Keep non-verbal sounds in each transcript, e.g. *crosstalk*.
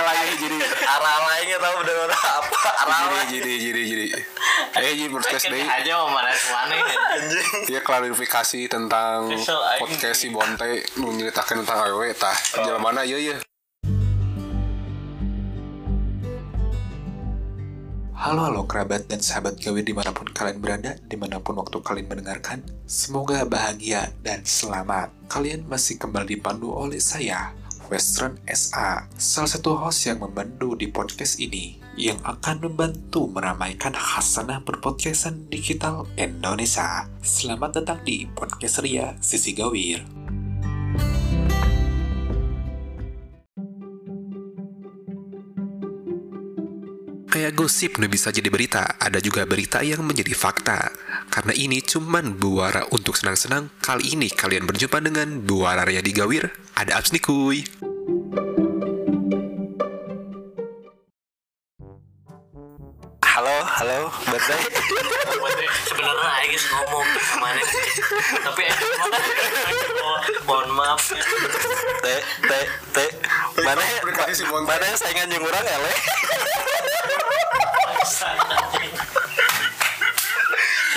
lagi jadi arah lainnya tahu udah apa. Arah jadi lain. jadi jadi jadi. Eh jadi podcast deh. aja mau mana anjing. Dia klarifikasi tentang podcast si Bonte menceritakan tentang awewe tah. Jalan mana? Iya iya. Halo halo kerabat dan sahabat gawe di mana pun kalian berada, di mana pun waktu kalian mendengarkan, semoga bahagia dan selamat. Kalian masih kembali dipandu oleh saya, Western SA, salah satu host yang membantu di podcast ini, yang akan membantu meramaikan khasanah berpodcastan digital Indonesia. Selamat datang di Podcast Ria Sisi Gawir. Kayak gosip nu bisa jadi berita, ada juga berita yang menjadi fakta. Karena ini cuman buara untuk senang-senang, kali ini kalian berjumpa dengan Buara Ria di Gawir. Ada apps nih kuy. halo halo betul sebenarnya Aing ngomong ke mana tapi mohon maaf ya. teh teh teh mana mana saingan jeung urang ele Bangsat, anjing.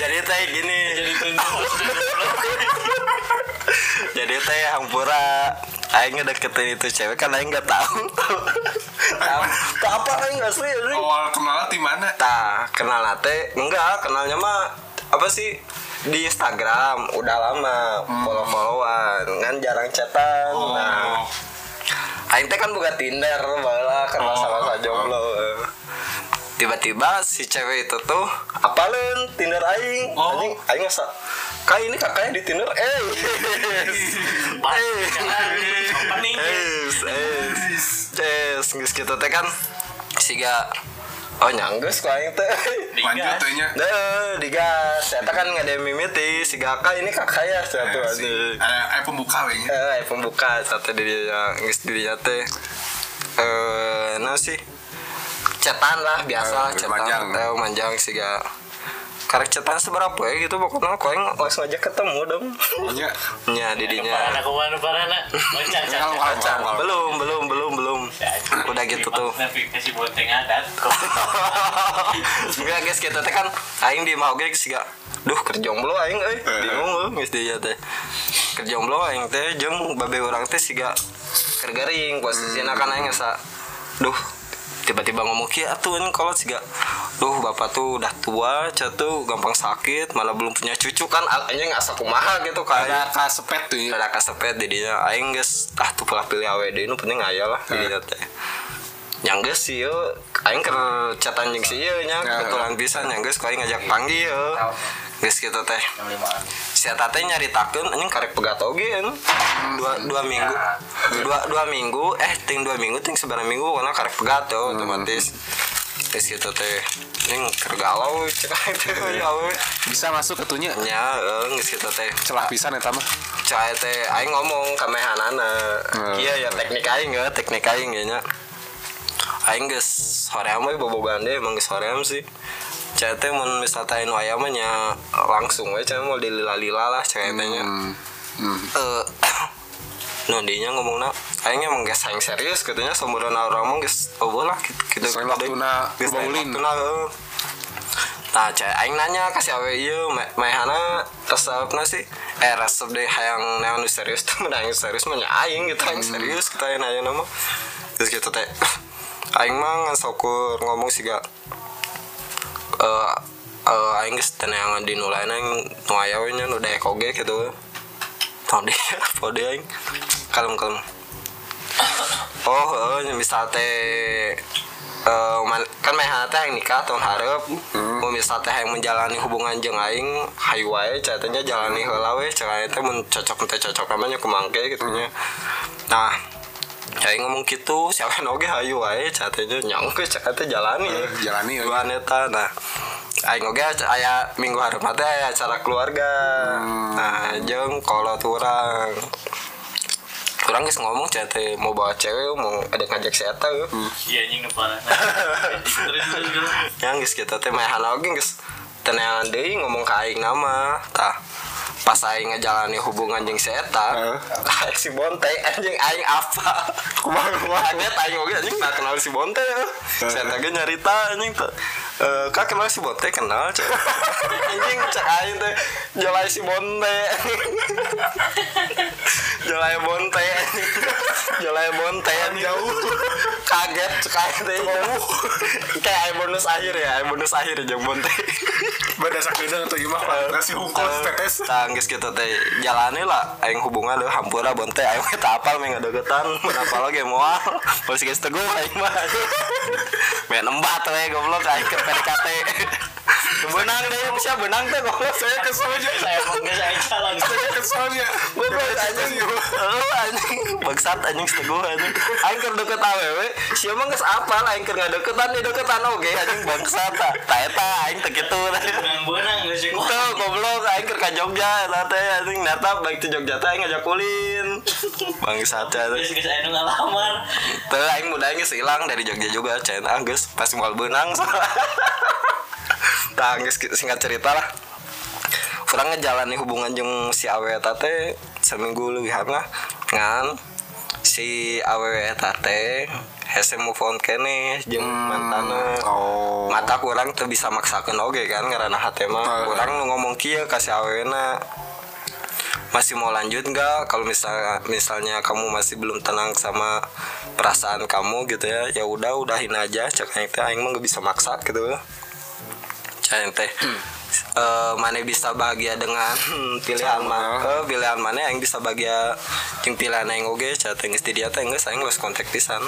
Jadi teh gini. Jadi *laughs* jadi teh hampura aing ngedeketin itu cewek kan aing nggak tahu. Tahu apa aing nggak sih. Awal kenal di mana? Tah, kenal nate enggak, kenalnya mah apa sih? Di Instagram udah lama follow-followan kan jarang chatan. Nah, aing teh kan buka Tinder baheula kan masa-masa jomblo. Tiba-tiba si cewek itu tuh apalin Tinder aing. Oh. Anjing aing ngasa Kak ini kakaknya di Tinder eh *laughs* Pas, jangan opening ya. es es es geus kitu teh kan siga oh nyanggeus ku aing teh Lanjut tehnya. Nah, digas. Saya kan yang mimiti. Si kakak ini kakak ya satu Eh, aja. si- Ada ada pembuka wehnya. Eh, pembuka satu dirinya, nggak dirinya teh. Eh, nah sih. Cetan lah biasa, Eh, cetan. manjang. Eh, manjang sih gak. Karek cetan seberapa ya gitu pokoknya kau yang langsung aja ketemu dong. Pokoknya Nya didinya. Parana Kacang. Belum, belum, belum, belum. Udah gitu tuh. Navigasi boteng adat *laughs* Enggak guys kita teh kan aing di mau sih gak. Duh kerjomblo aing euy. Eh. Bingung euy geus dia teh. Kerjomblo aing teh jeung babe urang teh siga keur garing posisina kan aing asa duh tiba-tiba ngomong kieu atuh anjing kalau siga duh bapak tuh udah tua catu gampang sakit malah belum punya cucu kan anjing asa kumaha gitu kan. Ada kasepet tuh ya. ada kasepet di dia aing geus ah tuh pula pilih awd ini penting aya lah di dia teh. Yang geus sih yo. Aing keur chatan jeung si ieu nya. Ya. kebetulan pisan yang geus ku aing ngajak panggil yo. Geus kitu teh si eta teh nyaritakeun anjing karek pegat oge anu. dua dua minggu. Dua dua minggu eh ting dua minggu ting sebenarnya minggu karena karek pegat tuh otomatis. Terus gitu teh Ini keur galau cek. Aing *laughs* teh ya we Bisa masuk ketunya. nya eh, geus kitu teh Celah pisan eta mah. cai teh aing ngomong ka mehanana Hmm. iya ya teknik aing ya teknik aing ya nya. Aing geus hoream we bobogan deh emang geus hoream sih cai teh mun misal teh nu aya mah nya langsung cai mau dilila-lila lah cai teh nya Hmm. Hmm. eh *coughs* no dinya ngomongna aing emang geus aing serius katanya seumuran orang mah geus oh lah gitu gitu waktuna Geus baulin. waktuna, heuh. Nah, cai aing nanya kasih awe ieu me- mehana resepna sih. Eh resep deh hayang neon serius tuh *laughs* mun aing serius mah aing gitu aing serius kita yang nanya nama. Terus gitu teh. *laughs* Aing mah ngan sokur ngomong sih gak eh eh aing geus teneangan di nu lain aing nu aya we nya nu daek oge. Tong deh, *laughs* pode aing. Kalem kalem. Oh, eh, misal teh eh, man- kan meh teh yang nikah tahun harap mau misal teh yang menjalani hubungan jeung aing hayu wae catanya jalani heula we teh mun cocok teh cocok namanya kumangke gitu nya nah aing ngomong gitu siapa oge? Hayu wae catanya nyong ke cek teh jalani. Eh, jalani, we. dua neta. Nah aing oge aya minggu hareup teh aya acara keluarga. Nah jeung kolot urang Kurang guys ngomong chat teh mau bawa cewek mau ada ngajak si Eta yuk. Iya anjing *laughs* terus terus yang geus kita teh mah oge geus teneangan deui ngomong ka aing nama tah pas aing ngejalani hubungan jeung si eta *laughs* aing si bonte anjing aing apa? Kumaha, kumaha? kaget aing oge anjing tak kenal si bonte si eta ge nyarita anjing teh. Eh, kak kenal si bonte kenal cek. *laughs* Anjing cek aing teh jalai si bonte. *laughs* Jalai bonte jalai bonte jauh kaget teh jauh kayak aing bonus akhir ya aing bonus akhir jeung bonte Bada sakedeung atau imah ngasih hukum tetes. Tanggis gitu teh. Jalani lah aing hubungan deh hampura bonte aing tak apal meh ngadegetan. Mun apal lagi moal Terus geus teguh aing mah. Meh nembat we goblok aing ke PDKT Benang deh bisa benang teh goblok saya kesel aja *laughs* saya gak saya jalan Saya keselnya. Goblok anjing. Heeh anjing. Bangsat anjing teguh anjing. Aing keur deket awewe sia mah geus apal aing keur ngadeketan di deketan oge anjing bangsat tah Tah eta aing teh kitu benang-benang gak sih Tuh goblok aing keur ka Jogja eta teh anjing nata baik ti Jogja teh aing ngajak kulin. Bangsat ya. terus guys saya ngalamar Teu aing muda geus ilang dari Jogja juga cen ah geus pas moal beunang. Tah *laughs* geus singkat cerita lah. Kurang ngejalani hubungan jeung si awe eta teh seminggu leuwihan lah ngan si awe eta teh hese move on kene jeung mantana Oh. mata kurang tuh bisa maksakan oge kan karena hati mah Ah. kurang ngomong kia kasih awena masih mau lanjut nggak kalau misalnya misalnya kamu masih belum tenang sama perasaan kamu gitu ya ya udah udahin aja cek aing teh aing mah nggak bisa maksa gitu cek teh eh, mana bisa bahagia dengan pilihan mana eh, pilihan mana yang bisa bahagia jeung pilihan aing oge cek teh geus di dia teh geus aing lost kontak pisan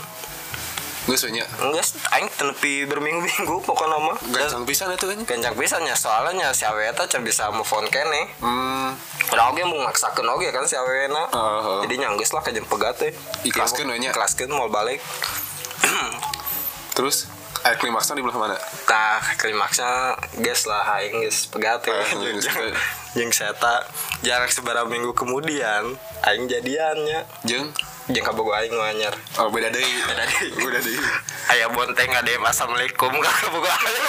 Geus we nya. Enggak, aing tenepi berminggu-minggu pokoknya mah. Gancang pisan itu kan. Kencang pisannya soalnya si awe eta can bisa move on kene. Hmm. Udah oge mau maksakeun oge kan si awe na. Heeh. Jadi nyanggeus lah kajian pegat teh. Ikhlaskeun we nya. Ikhlaskeun mau balik. *clears throat* Terus air klimaksnya di belah mana? Tah klimaksnya geus lah aing geus pegat geus pegat. Jeung seta jarak seberapa minggu kemudian aing jadiannya. Jeung Jeung kabogo aing nu anyar. Oh beda deui. Beda deui. *laughs* Beda deui. Aya bonteng ade assalamualaikum ka kabogo aing.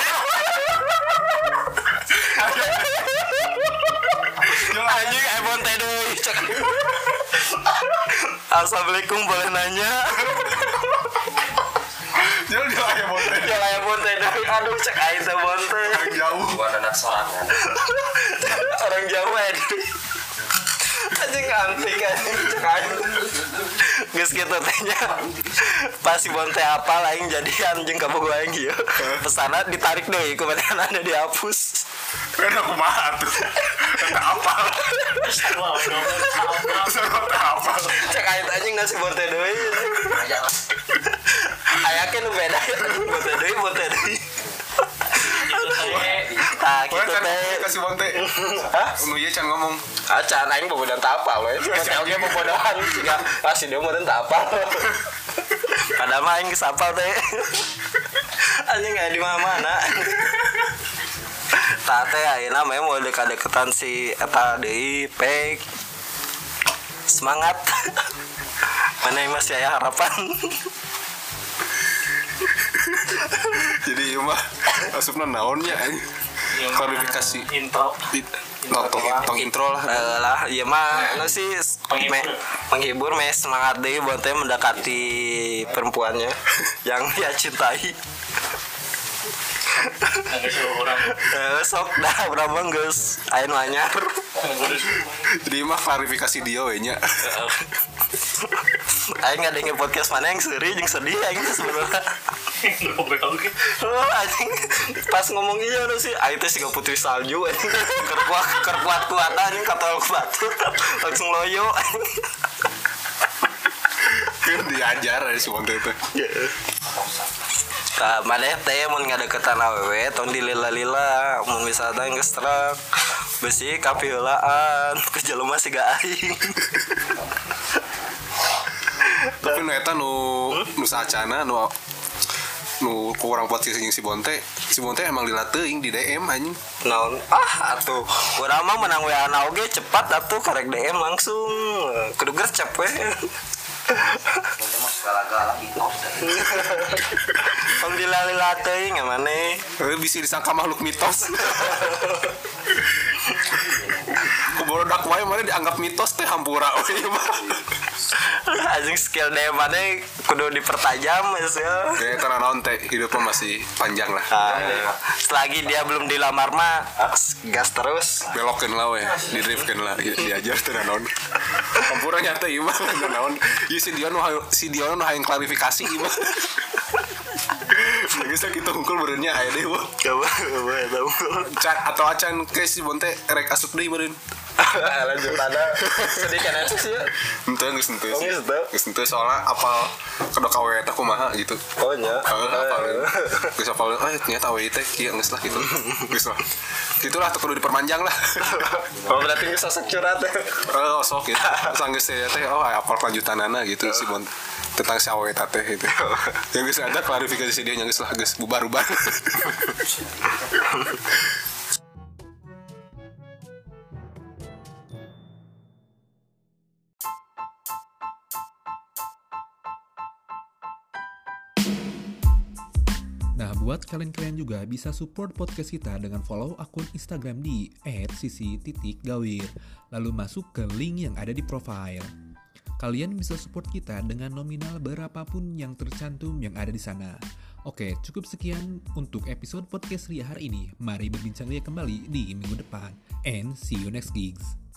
Anjing aya bonteng deui. *laughs* Assalamualaikum boleh nanya. Jangan dia aya bonte. Ya aya bonteng deui. Aduh cek aing teh bonteng. Jauh. bukan anak sorangan *laughs* Orang Jawa ya deui. Anjing antik anjing cek aing. Geus kitu teh nya. Pas si bonte apa lain jadi anjing kabogo aing ieu. Pesana ditarik deui ku anda dihapus. Kan aku mah tuh. Apa. Apa. Cek aing teh anjing ngasih bonte deui. Ayakeun nu beda ya bonte deui bonte deui. itu saya Tah Boleh kasih bonte. *laughs* Hah? Nu ieu can ngomong. Acan aing bobodan tak apa we. Bonte oge bobodan siga pasti dia meureun tak apa. *laughs* Padahal mah aing geus apal teh. *laughs* Anjing aya di mana-mana. Tah teh ayeuna mah mau dekat-dekatan si eta deui pek. Semangat. Mana yang masih aya harapan. Jadi ieu mah asupna naonnya anjing. Yang Klarifikasi. intro No, tong, tong intro lah. Lah iya mah nu sih Penghibur. me- menghibur me semangat deh buat mendekati perempuannya *laughs* yang dia cintai nggak Eh, sok dah berapa geus aya nu anyar Jadi mah klarifikasi dia we nya. aing ngadengin podcast mana yang seri jeung sedih aing sebenarnya Oke Oh, anjing. Pas ngomong iya nu sih. Aing teh siga putri salju anjing. Keur kuat anjing katol ku batur langsung loyo anjing. Kan diajar ya si bonte itu. Nah, maneh teh mun ngadeketan awewe tong dilila-lila mun misalnya geus terang. Besi kapiheulaan ke jelema siga aing. Tapi nu eta nu nu saacana nu nu kurang podcast jeung si bonte. Si bonte emang dilateuing di DM anjing. Naon? Ah, atuh. Urang mah menang WA na oge cepat atuh karek DM langsung. Kudu gercep we. Tong dilila-lila teuing ya maneh. Tapi bisa disangka makhluk mitos. *laughs* Ku bododak wae mana dianggap mitos teh hampura we mah. *laughs* anjing skill DM mana kudu dipertajam ya Ya karena naon teh hidupnya masih panjang lah. Ah, selagi dia belum dilamar mah gas terus. Belokin lah we didriftkan lah. Di- diajar teh naon hampura nyata ieu mah teu naon ieu si Dion si Dion nu hayang klarifikasi mah Geus kita hungkul beureunya aya wah. coba coba Can atau acan ke si Bonte rek asup deui meureun. lanjut ada sedih kan itu sih ya geus henteu Oh, sih. Geus henteu soalnya apal kedok awe eta kumaha gitu. oh nya Heeh, apal. Geus apal eh ternyata awe teh kieu geus lah gitu. Geus lah. Gitulah tuh kudu diperpanjang lah. oh berarti bisa curhat ya Oh, sok gitu. Sanggeus saya teh oh apal kelanjutanana gitu si Bon tentang si awe teh gitu. Yang geus ada klarifikasi dia yang geus lah geus bubar-bubar. Nah, kalian-kalian juga bisa support podcast kita dengan follow akun Instagram di @sisi.gawir, lalu masuk ke link yang ada di profile. Kalian bisa support kita dengan nominal berapapun yang tercantum yang ada di sana. Oke, cukup sekian untuk episode podcast Ria hari ini. Mari berbincang Ria kembali di minggu depan. And see you next gigs.